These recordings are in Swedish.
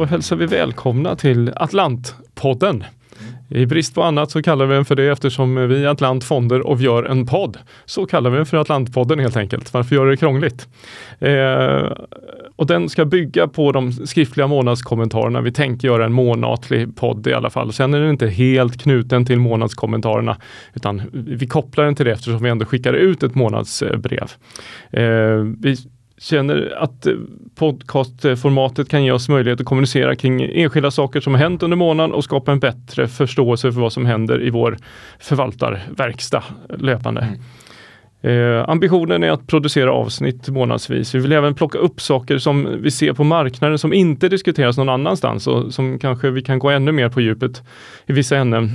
Då hälsar vi välkomna till Atlantpodden. I brist på annat så kallar vi den för det eftersom vi är Atlant Fonder och vi gör en podd. Så kallar vi den för Atlantpodden helt enkelt. Varför göra det krångligt? Eh, och den ska bygga på de skriftliga månadskommentarerna. Vi tänker göra en månatlig podd i alla fall. Sen är den inte helt knuten till månadskommentarerna utan vi kopplar den till det eftersom vi ändå skickar ut ett månadsbrev. Eh, vi känner att eh, podcastformatet kan ge oss möjlighet att kommunicera kring enskilda saker som har hänt under månaden och skapa en bättre förståelse för vad som händer i vår förvaltarverkstad löpande. Mm. Eh, ambitionen är att producera avsnitt månadsvis. Vi vill även plocka upp saker som vi ser på marknaden som inte diskuteras någon annanstans och som kanske vi kan gå ännu mer på djupet i vissa ämnen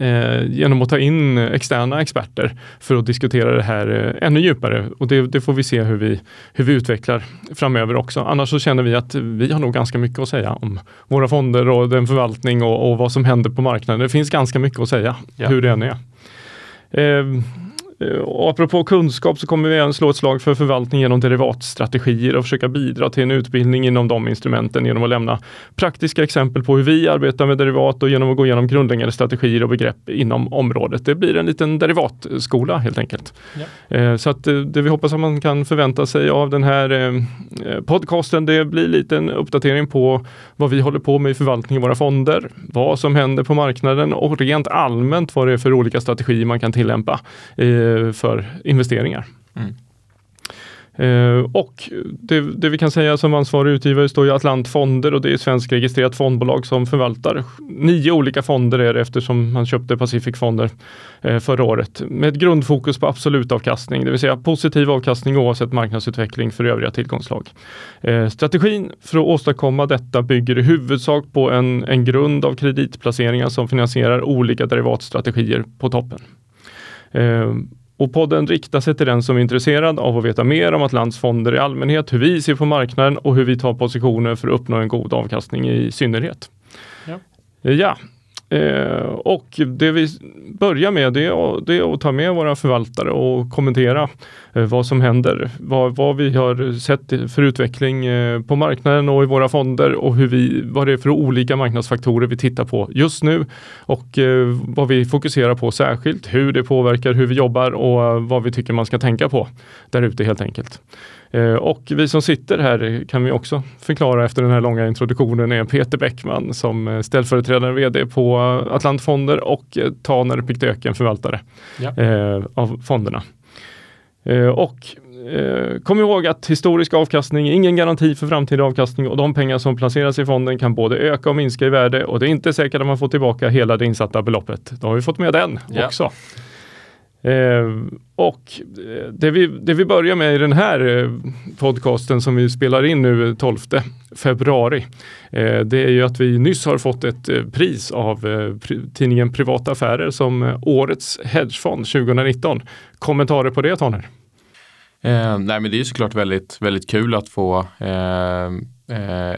eh, genom att ta in externa experter för att diskutera det här eh, ännu djupare. Och det, det, får vi se hur vi, hur vi utvecklar framöver också. Annars så känner vi att vi har nog ganska mycket att säga om våra fonder och den förvaltning och, och vad som händer på marknaden. Det finns ganska mycket att säga ja. hur det än är. Eh, och apropå kunskap så kommer vi även slå ett slag för förvaltning genom derivatstrategier och försöka bidra till en utbildning inom de instrumenten genom att lämna praktiska exempel på hur vi arbetar med derivat och genom att gå igenom grundläggande strategier och begrepp inom området. Det blir en liten derivatskola helt enkelt. Ja. Eh, så att eh, det vi hoppas att man kan förvänta sig av den här podcasten, det blir lite en uppdatering på vad vi håller på med i förvaltning i våra fonder, vad som händer på marknaden och rent allmänt vad det är för olika strategier man kan tillämpa Eh, för investeringar. Mm. Uh, och det, det, vi kan säga som ansvarig utgivare står ju Atlant Fonder och det är svenskregistrerat fondbolag som förvaltar nio olika fonder är det eftersom man köpte Pacific Fonder uh, förra året med ett grundfokus på absolut avkastning, det vill säga positiv avkastning oavsett marknadsutveckling för övriga tillgångslag. Uh, strategin för att åstadkomma detta bygger i huvudsak på en, en grund av kreditplaceringar som finansierar olika derivatstrategier på toppen. Och podden riktar sig till den som är intresserad av att veta mer om Atlants fonder i allmänhet, hur vi ser på marknaden och hur vi tar positioner för att uppnå en god avkastning i synnerhet. Ja, ja Eh, och det vi börjar med det är, det är, att ta med våra förvaltare och kommentera eh, vad som händer, vad, vad, vi har sett för utveckling eh, på marknaden och i våra fonder och hur vi, vad det är för olika marknadsfaktorer vi tittar på just nu och eh, vad vi fokuserar på särskilt, hur det påverkar hur vi jobbar och eh, vad vi tycker man ska tänka på där ute helt enkelt. Eh, och vi som sitter här kan vi också förklara efter den här långa introduktionen är Peter Bäckman som ställföreträdande vd på Atlantfonder och Taner Piktöken förvaltare ja. Eh, av fonderna. Eh, och kom ihåg att historisk avkastning är ingen garanti för framtida avkastning och de pengar som placeras i fonden kan både öka och minska i värde och det är inte säkert att man får tillbaka hela det insatta beloppet. Då har vi fått med den ja. också. Eh, och eh, det vi, det vi börjar med i den här eh, podcasten som vi spelar in nu eh, 12 februari, eh, det är ju att vi nyss har fått ett pris av eh, tidningen Privata Affärer som årets hedgefond 2019. Kommentarer på det Toner? Eh, nej men det är såklart väldigt, väldigt kul att få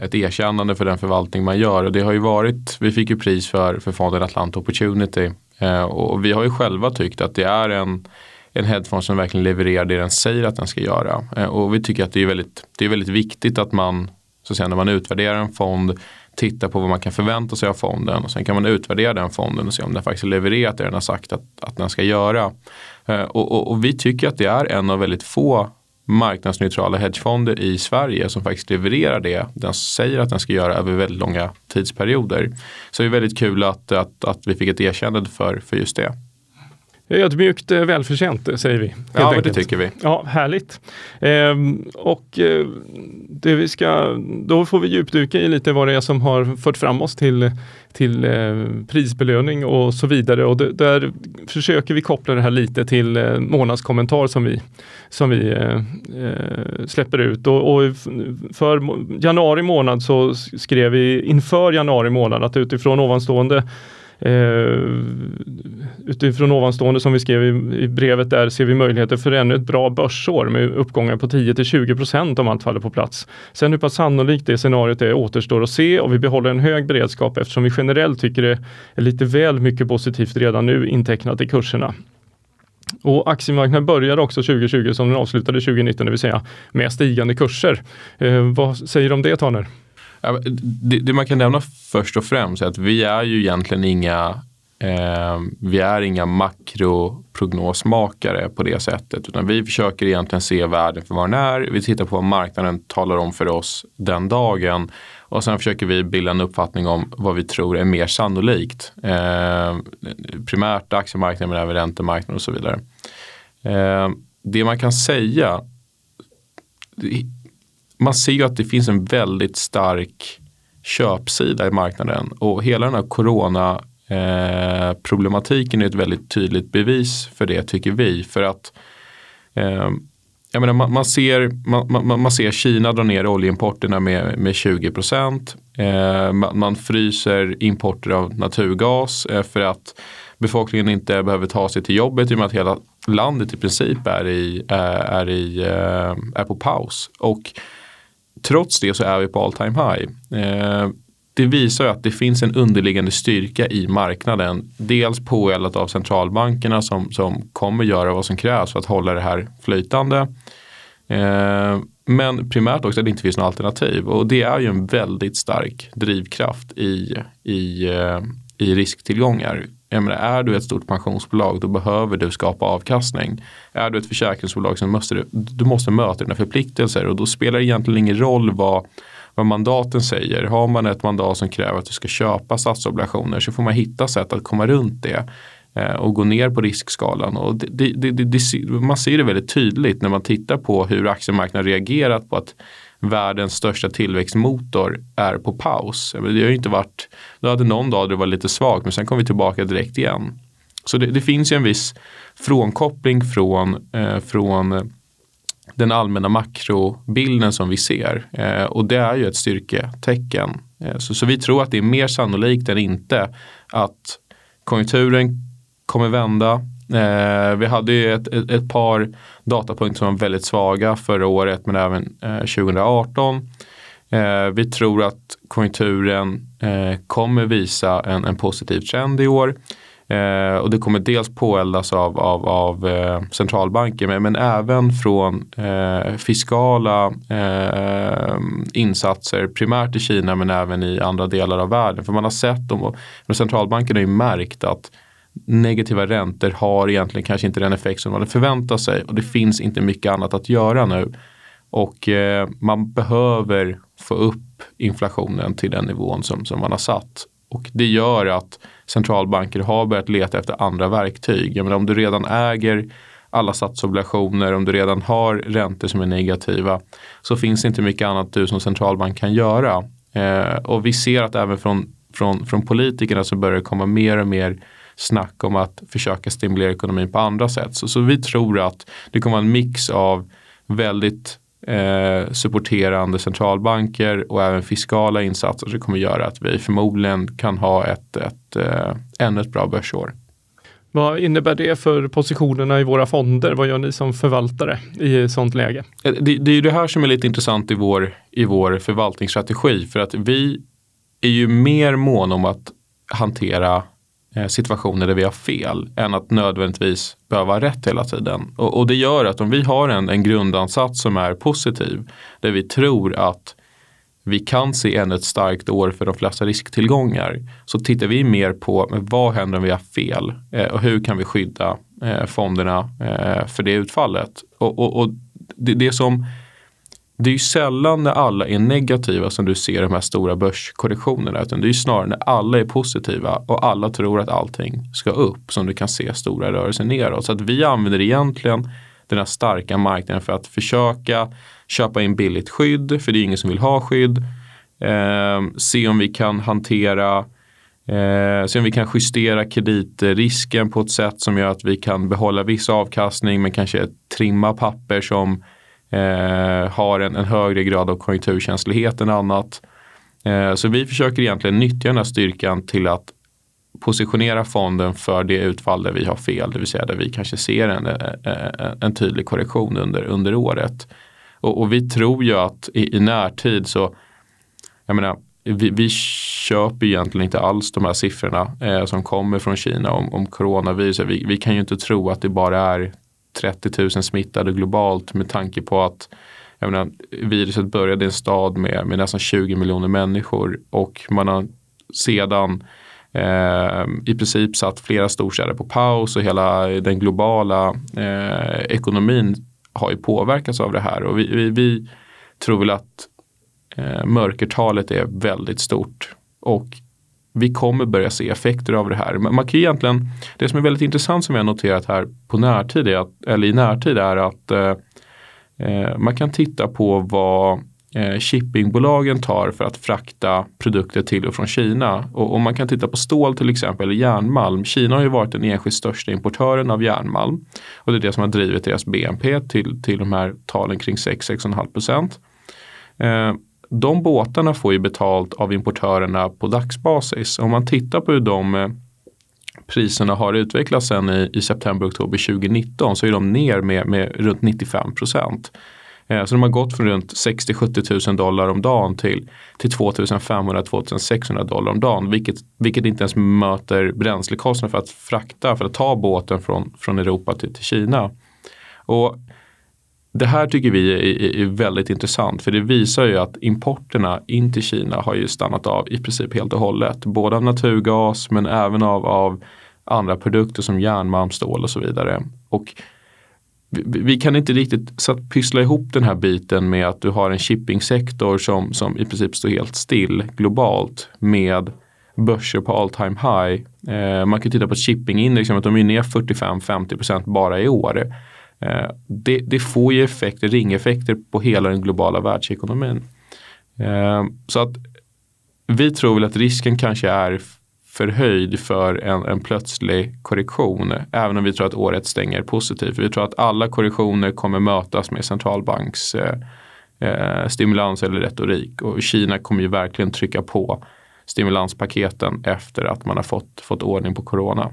ett erkännande för den förvaltning man gör och det har ju varit, vi fick ju pris för, för fonden Atlant Opportunity Eh, och vi har ju själva tyckt att det är en, en headphone som verkligen levererar det den säger att den ska göra. Eh, och vi tycker att det är väldigt, det är väldigt viktigt att man, så att säga, när man utvärderar en fond, tittar på vad man kan förvänta sig av fonden och sen kan man utvärdera den fonden och se om den faktiskt levererat det den har sagt att, att den ska göra. Eh, och, och, och vi tycker att det är en av väldigt få marknadsneutrala hedgefonder i Sverige som faktiskt levererar det den säger att den ska göra över väldigt långa tidsperioder. Så det är väldigt kul att, att, att vi fick ett erkännande för, för just det. Ödmjukt eh, välförtjänt eh, säger vi. Ja, men det tycker vi. Ja, härligt. Ehm, och eh, det vi ska, då får vi djupdyka i lite vad det är som har fört fram oss till, till eh, prisbelöning och så vidare. Och det, där försöker vi koppla det här lite till eh, månadskommentar som vi, som vi eh, släpper ut. Och, och, för januari månad så skrev vi inför januari månad att utifrån ovanstående Eh, utifrån ovanstående som vi skrev i, i, brevet där ser vi möjligheter för ännu ett bra börsår med uppgångar på 10 till 20 procent om allt faller på plats. Sen hur pass sannolikt det scenariot är återstår att se och vi behåller en hög beredskap eftersom vi generellt tycker det är lite väl mycket positivt redan nu intecknat i kurserna. Och aktiemarknaden började också 2020 som den avslutade 2019, det vill säga med stigande kurser. Eh, vad säger du om det Taner? Det, det, man kan nämna först och främst är att vi är ju egentligen inga eh, vi är inga makroprognosmakare på det sättet utan vi försöker egentligen se världen för vad den är. Vi tittar på vad marknaden talar om för oss den dagen och sen försöker vi bilda en uppfattning om vad vi tror är mer sannolikt. Eh, primärt aktiemarknaden men även räntemarknaden och så vidare. Eh, det man kan säga man ser ju att det finns en väldigt stark köpsida i marknaden och hela den här corona eh, problematiken är ett väldigt tydligt bevis för det tycker vi. För att eh, jag menar, man, man, ser, man, man, man, ser Kina dra ner oljeimporterna med, med 20 procent. Eh, man, man, fryser importer av naturgas eh, för att befolkningen inte behöver ta sig till jobbet i och med att hela landet i princip är, i, eh, är, i, eh, är på paus. Och trots det så är vi på all time high. Eh, det visar att det finns en underliggande styrka i marknaden. Dels påeldat av centralbankerna som, som kommer göra vad som krävs för att hålla det här flytande. Eh, men primärt också att det inte finns något alternativ och det är ju en väldigt stark drivkraft i, i, eh, i risktillgångar. Jag menar, är du ett stort pensionsbolag då behöver du skapa avkastning. Är du ett försäkringsbolag så måste du, du måste möta dina förpliktelser och då spelar det egentligen ingen roll vad, vad mandaten säger. Har man ett mandat som kräver att du ska köpa statsobligationer så får man hitta sätt att komma runt det eh, och gå ner på riskskalan. Och det, det, det, man ser det väldigt tydligt när man tittar på hur aktiemarknaden reagerat på att världens största tillväxtmotor är på paus. Det har ju inte varit, då hade någon dag det var lite svagt men sen kom vi tillbaka direkt igen. Så det, det finns ju en viss frånkoppling från, eh, från den allmänna makrobilden som vi ser. Eh, och det är ju ett styrketecken. Eh, så, så vi tror att det är mer sannolikt än inte att konjunkturen kommer vända. Eh, vi hade ju ett, ett, ett, par datapunkter som var väldigt svaga förra året men även eh, 2018. Eh, vi tror att konjunkturen eh, kommer visa en, en positiv trend i år. Eh, och det kommer dels påeldas av, av, av eh, centralbanker men, men, även från eh, fiskala eh, insatser primärt i Kina men även i andra delar av världen. För man har sett de, och centralbankerna har ju märkt att negativa räntor har egentligen kanske inte den effekt som man hade förväntat sig och det finns inte mycket annat att göra nu. Och eh, man behöver få upp inflationen till den nivån som, som man har satt. Och det gör att centralbanker har börjat leta efter andra verktyg. Jag menar, om du redan äger alla statsobligationer, om du redan har räntor som är negativa så finns det inte mycket annat du som centralbank kan göra. Eh, och vi ser att även från, från, från politikerna så börjar det komma mer och mer snack om att försöka stimulera ekonomin på andra sätt. Så, så vi tror att det kommer vara en mix av väldigt eh, supporterande centralbanker och även fiskala insatser som kommer göra att vi förmodligen kan ha ett, ett, eh, ännu ett bra börsår. Vad innebär det för positionerna i våra fonder? Vad gör ni som förvaltare i sådant läge? Eh, det, det är det här som är lite intressant i vår, i vår förvaltningsstrategi för att vi är ju mer mån om att hantera Eh, situationer där vi har fel än att nödvändigtvis behöva ha rätt hela tiden. Och, och, det gör att om vi har en, en grundansats som är positiv där vi tror att vi kan se ännu ett starkt år för de flesta risktillgångar så tittar vi mer på vad händer om vi har fel eh, och hur kan vi skydda eh, fonderna eh, för det utfallet. Och, och, och det, det som det är ju sällan när alla är negativa som du ser de här stora börskorrektionerna. Utan det är ju snarare när alla är positiva och alla tror att allting ska upp som du kan se stora rörelser neråt. Så att vi använder egentligen den här starka marknaden för att försöka köpa in billigt skydd, för det är ingen som vill ha skydd. Eh, se om vi kan hantera eh, se om vi kan justera kreditrisken på ett sätt som gör att vi kan behålla viss avkastning men kanske trimma papper som eh, har en, en, högre grad av konjunkturkänslighet än annat. Eh, så vi försöker egentligen nyttja den här styrkan till att positionera fonden för det utfall där vi har fel, det vill säga där vi kanske ser en, en, en tydlig korrektion under, under året. Och, och, vi tror ju att i, i närtid så, jag menar, vi, vi köper egentligen inte alls de här siffrorna eh, som kommer från Kina om, om coronaviruset. Vi, vi kan ju inte tro att det bara är 30 000 smittade globalt med tanke på att jag menar, viruset började i en stad med, med nästan 20 miljoner människor och man har sedan eh, i princip satt flera storstäder på paus och hela den globala eh, ekonomin har ju påverkats av det här. Och vi, vi, vi tror väl att eh, mörkertalet är väldigt stort. Och vi kommer börja se effekter av det här. Men man kan egentligen, det som är väldigt intressant som vi har noterat här på närtid, är att, eller i närtid är att eh, eh man kan titta på vad eh, shippingbolagen tar för att frakta produkter till och från Kina. Och om man kan titta på stål till exempel, eller järnmalm. Kina har ju varit den enskilt största importören av järnmalm. Och det är det som har drivit deras BNP till, till de här talen kring 6-6,5 procent. Eh, de båtarna får ju betalt av importörerna på dagsbasis. Om man tittar på hur de eh, priserna har utvecklats sen i, i september-oktober 2019 så är de ner med, med runt 95 procent. Eh, så de har gått från runt 60-70 000 dollar om dagen till, till 2500-2600 dollar om dagen. Vilket, vilket inte ens möter bränslekostnaden för att frakta, för att ta båten från, från Europa till, till Kina. Och det här tycker vi är, är, väldigt intressant för det visar ju att importerna in till Kina har ju stannat av i princip helt och hållet. Både av naturgas men även av, av andra produkter som järnmalm, stål och så vidare. Och vi, vi kan inte riktigt så att pyssla ihop den här biten med att du har en shippingsektor som, som i princip står helt still globalt med börser på all time high. Eh, man kan titta på shippingindex, de är ner 45-50% bara i år. Eh, det, det, får ju effekter, ringeffekter på hela den globala världsekonomin. Eh, så att vi tror väl att risken kanske är förhöjd för en, en plötslig korrektion. Även om vi tror att året stänger positivt. Vi tror att alla korrektioner kommer mötas med centralbanks eh, eh, stimulans eller retorik. Och Kina kommer ju verkligen trycka på stimulanspaketen efter att man har fått, fått ordning på corona.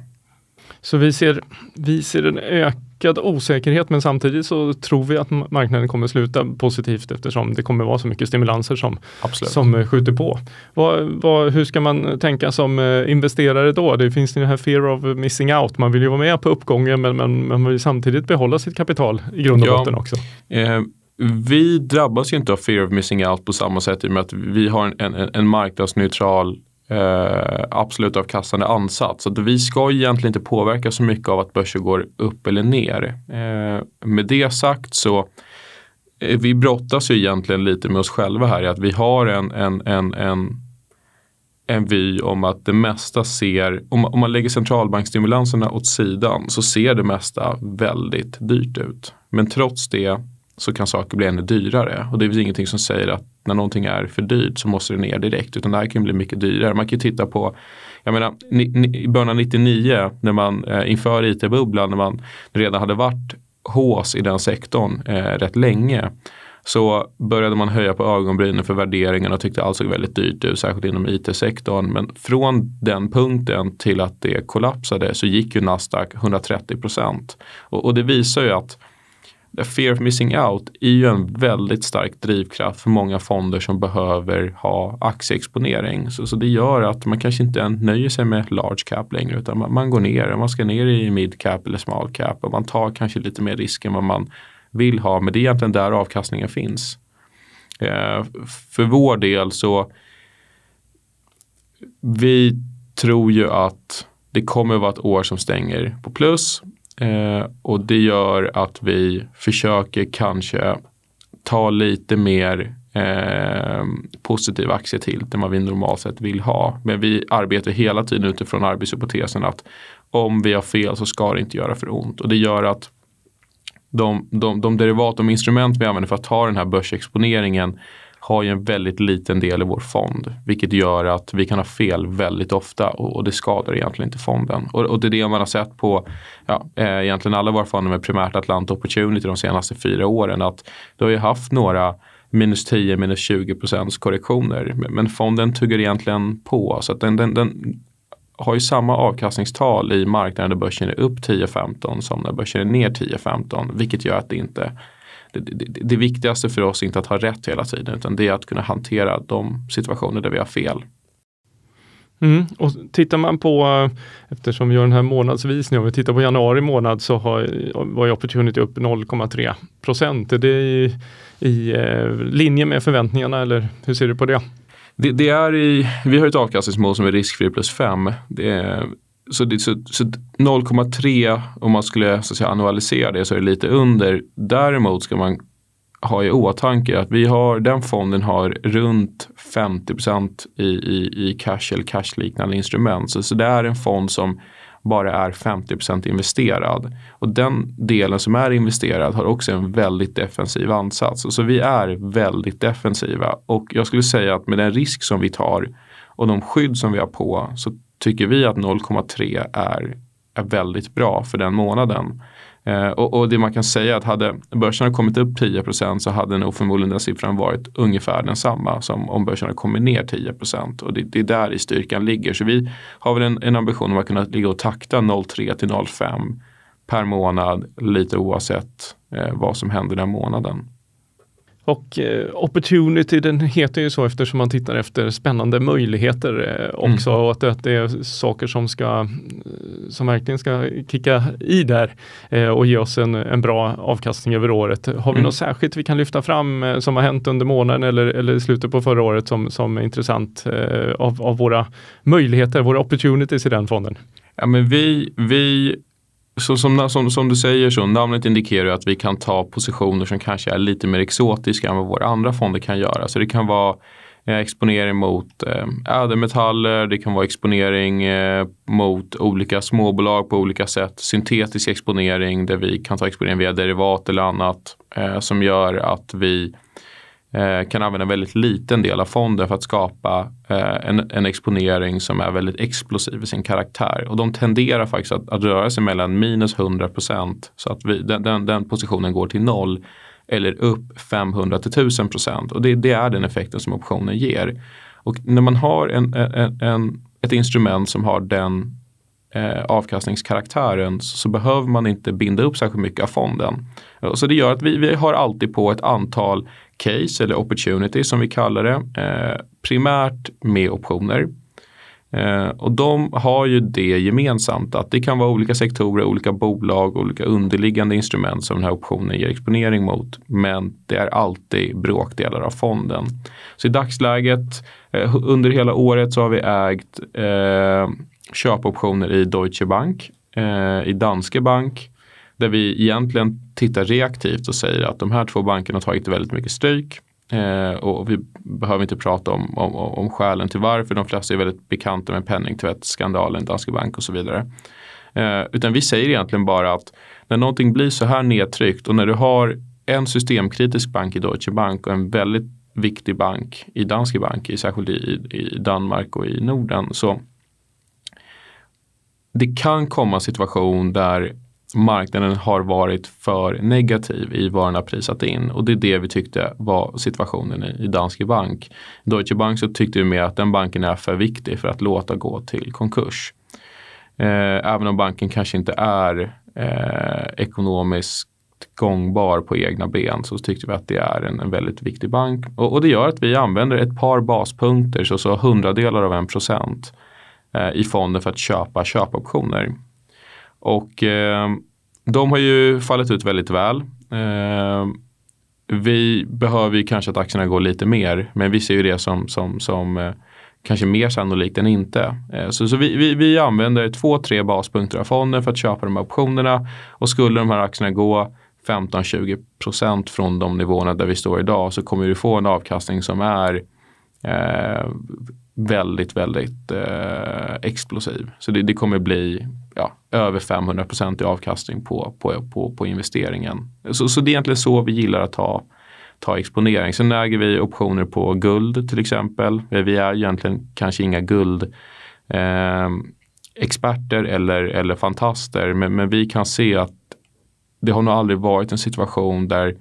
Så vi ser, vi ser en ökad osäkerhet men samtidigt så tror vi att marknaden kommer sluta positivt eftersom det kommer vara så mycket stimulanser som, som eh, skjuter på. Vad, vad, hur ska man tänka som eh, investerare då? Det finns den här fear of missing out. Man vill ju vara med på uppgången men, men man vill samtidigt behålla sitt kapital i grund och ja, botten också. Eh, vi drabbas ju inte av fear of missing out på samma sätt i och med att vi har en, en, en marknadsneutral eh, absolut avkastande ansats. Så vi ska egentligen inte påverka så mycket av att börser går upp eller ner. Eh, med det sagt så eh, vi brottas ju egentligen lite med oss själva här i att vi har en, en, en, en, en vy om att det mesta ser, om, om man lägger centralbankstimulanserna åt sidan så ser det mesta väldigt dyrt ut. Men trots det så kan saker bli ännu dyrare. Och det finns ingenting som säger att när någonting är för dyrt så måste det ner direkt. Utan det här kan bli mycket dyrare. Man kan titta på, jag menar, i början av 99 när man eh, inför it-bubblan, när man redan hade varit hås i den sektorn eh, rätt länge så började man höja på ögonbrynen för värderingen och tyckte allt såg väldigt dyrt ut, särskilt inom it-sektorn. Men från den punkten till att det kollapsade så gick ju Nasdaq 130 procent. Och, och, det visar ju att fear of missing out är ju en väldigt stark drivkraft för många fonder som behöver ha aktieexponering. Så, så det gör att man kanske inte nöjer sig med large cap längre utan man, man går ner, man ska ner i mid cap eller small cap och man tar kanske lite mer risk än vad man vill ha. Men det är egentligen där avkastningen finns. Eh, för vår del så vi tror ju att det kommer vara ett år som stänger på plus. Eh, och det gör att vi försöker kanske ta lite mer eh, positiv aktietilt än vad vi normalt sett vill ha. Men vi arbetar hela tiden utifrån arbetshypotesen att om vi har fel så ska det inte göra för ont. Och det gör att de, de, de derivat, de instrument vi använder för att ta den här börsexponeringen har ju en väldigt liten del i vår fond. Vilket gör att vi kan ha fel väldigt ofta och, och det skadar egentligen inte fonden. Och, och, det är det man har sett på ja, eh, egentligen alla våra fonder med primärt Atlanta Opportunity de senaste fyra åren. Att du har ju haft några minus 10, minus 20 procents korrektioner. Men fonden tuggar egentligen på. Så att den, den, den har ju samma avkastningstal i marknaden där börsen är upp 10-15 som när börsen är ner 10-15. Vilket gör att det inte det, viktigaste för oss är inte att ha rätt hela tiden utan det är att kunna hantera de situationer där vi har fel. Mm. Och tittar man på, eftersom vi gör den här månadsvisningen, om vi tittar på januari månad så har, var Opportunity upp 0,3 procent. Är det i, i eh, linje med förväntningarna eller hur ser du på det? Det, det är i, vi har ett avkastningsmål som är riskfri plus 5 så, så, så 0,3 om man skulle så att säga, annualisera det så är det lite under. Däremot ska man ha i åtanke att vi har, den fonden har runt 50 i, i, i cash eller cashliknande instrument. Så, så det är en fond som bara är 50% investerad. Och den delen som är investerad har också en väldigt defensiv ansats. Så vi är väldigt defensiva och jag skulle säga att med den risk som vi tar och de skydd som vi har på så tycker vi att 0,3 är, är väldigt bra för den månaden. Eh, och, och, det man kan säga är att hade börsen kommit upp 10% så hade nog förmodligen den siffran varit ungefär densamma som om börsen hade kommit ner 10 Och det, det, är där i styrkan ligger. Så vi har väl en, en ambition om att kunna ligga och takta 0,3 till 0,5 per månad lite oavsett eh, vad som händer den månaden. Och eh, opportunity den heter ju så eftersom man tittar efter spännande möjligheter eh, också mm. och att, att det är saker som ska som verkligen ska kicka i där eh, och ge oss en, en bra avkastning över året. Har vi mm. något särskilt vi kan lyfta fram eh, som har hänt under månaden eller, eller i slutet på förra året som, som är intressant eh, av, av våra möjligheter, våra opportunities i den fonden? Ja, men vi, vi så som, som, som, du säger så, namnet indikerar att vi kan ta positioner som kanske är lite mer exotiska än vad våra andra fonder kan göra. Så det kan vara eh, exponering mot eh, ädelmetaller, det kan vara exponering eh, mot olika småbolag på olika sätt. Syntetisk exponering där vi kan ta exponering via derivat eller annat eh, som gör att vi Eh, kan använda en väldigt liten del av fonden för att skapa eh, en, en, exponering som är väldigt explosiv i sin karaktär. Och de tenderar faktiskt att, att röra sig mellan minus 100 procent så att vi, den, den, den, positionen går till noll eller upp 500 till 1000 procent. Och det, det, är den effekten som optionen ger. Och när man har en, en, en ett instrument som har den eh, avkastningskaraktären så, så, behöver man inte binda upp särskilt mycket av fonden. Så det gör att vi, vi har alltid på ett antal case eller opportunity som vi kallar det. Eh, primärt med optioner. Eh, och de har ju det gemensamt att det kan vara olika sektorer, olika bolag, olika underliggande instrument som den här optionen ger exponering mot. Men det är alltid bråkdelar av fonden. Så i dagsläget eh, under hela året så har vi ägt eh, köpoptioner i Deutsche Bank, eh, i Danske Bank, där vi egentligen tittar reaktivt och säger att de här två bankerna har tagit väldigt mycket stryk. Eh, och vi behöver inte prata om, om, om skälen till varför. De flesta är väldigt bekanta med penningtvättsskandalen, Danske Bank och så vidare. Eh, utan vi säger egentligen bara att när någonting blir så här nedtryckt och när du har en systemkritisk bank i Deutsche Bank och en väldigt viktig bank i Danske Bank, särskilt i, i Danmark och i Norden. Så det kan komma situation där marknaden har varit för negativ i vad den har prisat in och det är det vi tyckte var situationen i, Danske Bank. Deutsche Bank så tyckte vi mer att den banken är för viktig för att låta gå till konkurs. Eh, även om banken kanske inte är eh, ekonomiskt gångbar på egna ben så tyckte vi att det är en, en väldigt viktig bank. Och, och, det gör att vi använder ett par baspunkter, så, så hundradelar av en procent eh, i fonden för att köpa köpoptioner. Och eh, de har ju fallit ut väldigt väl. Eh, vi behöver ju kanske att aktierna går lite mer, men vi ser ju det som, som, som eh, kanske mer sannolikt än inte. Eh, så, så vi, vi, vi använder två, tre baspunkter av fonden för att köpa de här optionerna och skulle de här aktierna gå 15-20 procent från de nivåerna där vi står idag så kommer vi få en avkastning som är eh, väldigt, väldigt eh, explosiv. Så det, det kommer bli ja, över 500 procent i avkastning på, på, på, på investeringen. Så, så det är egentligen så vi gillar att ta, ta exponering. Sen äger vi optioner på guld till exempel. Vi är egentligen kanske inga guld eh, experter eller, eller fantaster men, men vi kan se att det har nog aldrig varit en situation där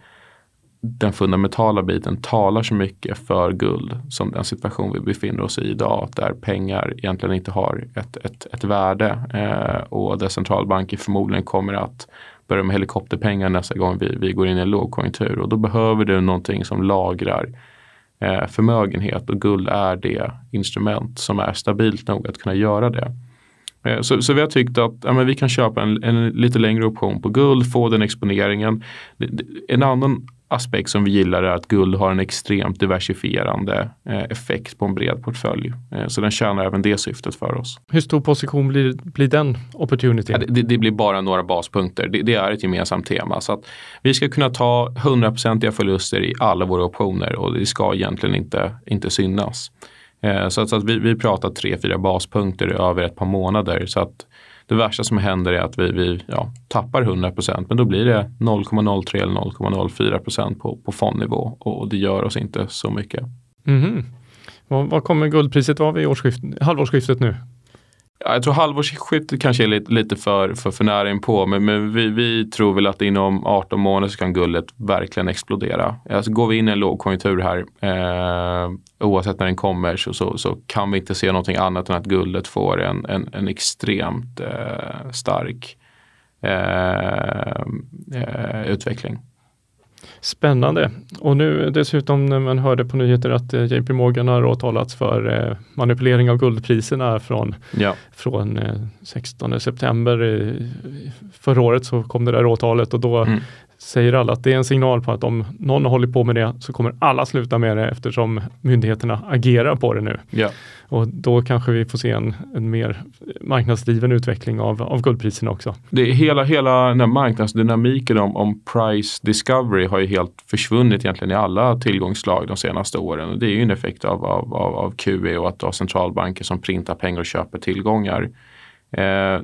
den fundamentala biten talar så mycket för guld som den situation vi befinner oss i idag där pengar egentligen inte har ett, ett, ett värde eh, och där centralbanker förmodligen kommer att börja med helikopterpengar nästa gång vi, vi går in i en lågkonjunktur och då behöver du någonting som lagrar eh, förmögenhet och guld är det instrument som är stabilt nog att kunna göra det. Eh, så, så, vi har tyckt att ja, vi kan köpa en, en, lite längre option på guld, få den exponeringen. En annan aspekt som vi gillar är att guld har en extremt diversifierande eh, effekt på en bred portfölj. Eh, så den tjänar även det syftet för oss. Hur stor position blir, blir den opportunity? Ja, det, det, blir bara några baspunkter. Det, det, är ett gemensamt tema. Så att vi ska kunna ta hundraprocentiga förluster i alla våra optioner och det ska egentligen inte, inte synas. Eh, så att, så att vi, vi pratar tre, fyra baspunkter över ett par månader. Så att det värsta som händer är att vi, vi ja, tappar 100% men då blir det 0,03 eller 0,04 på, på fondnivå och det gör oss inte så mycket. Mm. Vad, vad kommer guldpriset vara vid årsskift, halvårsskiftet nu? Jag tror halvårsskiftet kanske är lite, lite för, för, för nära inpå, men, men vi, vi, tror väl att inom 18 månader så kan guldet verkligen explodera. Alltså går vi in i en lågkonjunktur här, eh, oavsett när den kommer, så, så, så, kan vi inte se någonting annat än att guldet får en, en, en extremt eh, stark eh, eh utveckling. Spännande. Och nu dessutom när man hörde på nyheter att eh, JP Morgan har åtalats för eh, manipulering av guldpriserna från, ja. från 16 eh, september förra året så kom det där åtalet och då mm säger alla att det är en signal på att om någon har hållit på med det så kommer alla sluta med det eftersom myndigheterna agerar på det nu. Ja. Och då kanske vi får se en, en mer marknadsdriven utveckling av, av guldpriserna också. Det är hela, hela den här marknadsdynamiken om, om price discovery har ju helt försvunnit egentligen i alla tillgångsslag de senaste åren. Det är ju en effekt av, av, av, av QE och att har centralbanker som printar pengar och köper tillgångar. Eh,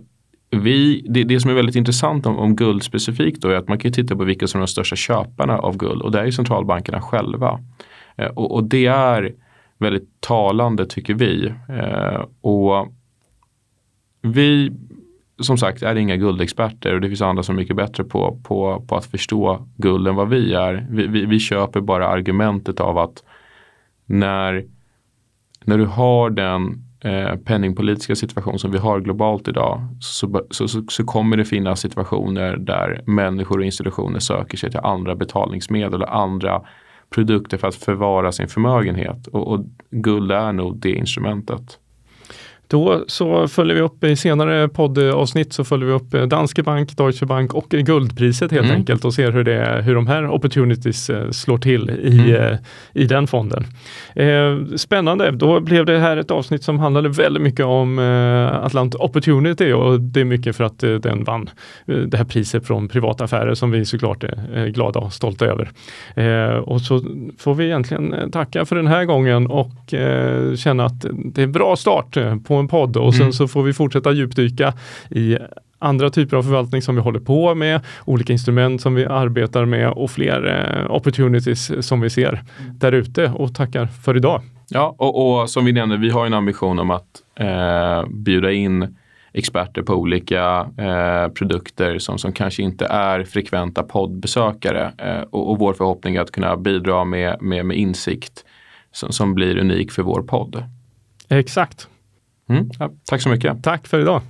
vi, det, det, som är väldigt intressant om, om, guld specifikt då är att man kan titta på vilka som är de största köparna av guld och det är centralbankerna själva. Eh, och, och, det är väldigt talande tycker vi. Eh, och vi som sagt är inga guldexperter och det finns andra som är mycket bättre på, på, på att förstå guld än vad vi är. Vi, vi, vi köper bara argumentet av att när, när du har den eh, penningpolitiska situation som vi har globalt idag så, så, så, så, kommer det finnas situationer där människor och institutioner söker sig till andra betalningsmedel och andra produkter för att förvara sin förmögenhet. Och, och guld är nog det instrumentet. Då så följer vi upp i senare poddavsnitt så följer vi upp eh, Danske Bank, Deutsche Bank och guldpriset helt mm. enkelt och ser hur, det, hur de här opportunities eh, slår till i, mm. Eh, i den fonden. Eh, spännande, då blev det här ett avsnitt som handlade väldigt mycket om eh, Atlant Opportunity och det är mycket för att eh, den vann det här priset från privata affärer som vi såklart är glada och stolta över. och så får vi egentligen tacka för den här gången och känna att det är en bra start på en podd och sen mm. så får vi fortsätta djupdyka i andra typer av förvaltning som vi håller på med, olika instrument som vi arbetar med och fler eh, opportunities som vi ser mm. där ute och tackar för idag. Ja, och, och, som vi nämnde, vi har en ambition om att eh, bjuda in experter på olika eh, produkter som, som kanske inte är frekventa poddbesökare. Eh, och, och, vår förhoppning är att kunna bidra med, med, med insikt som, som blir unik för vår podd. Exakt. Mm. Ja, tack så mycket. Tack för idag.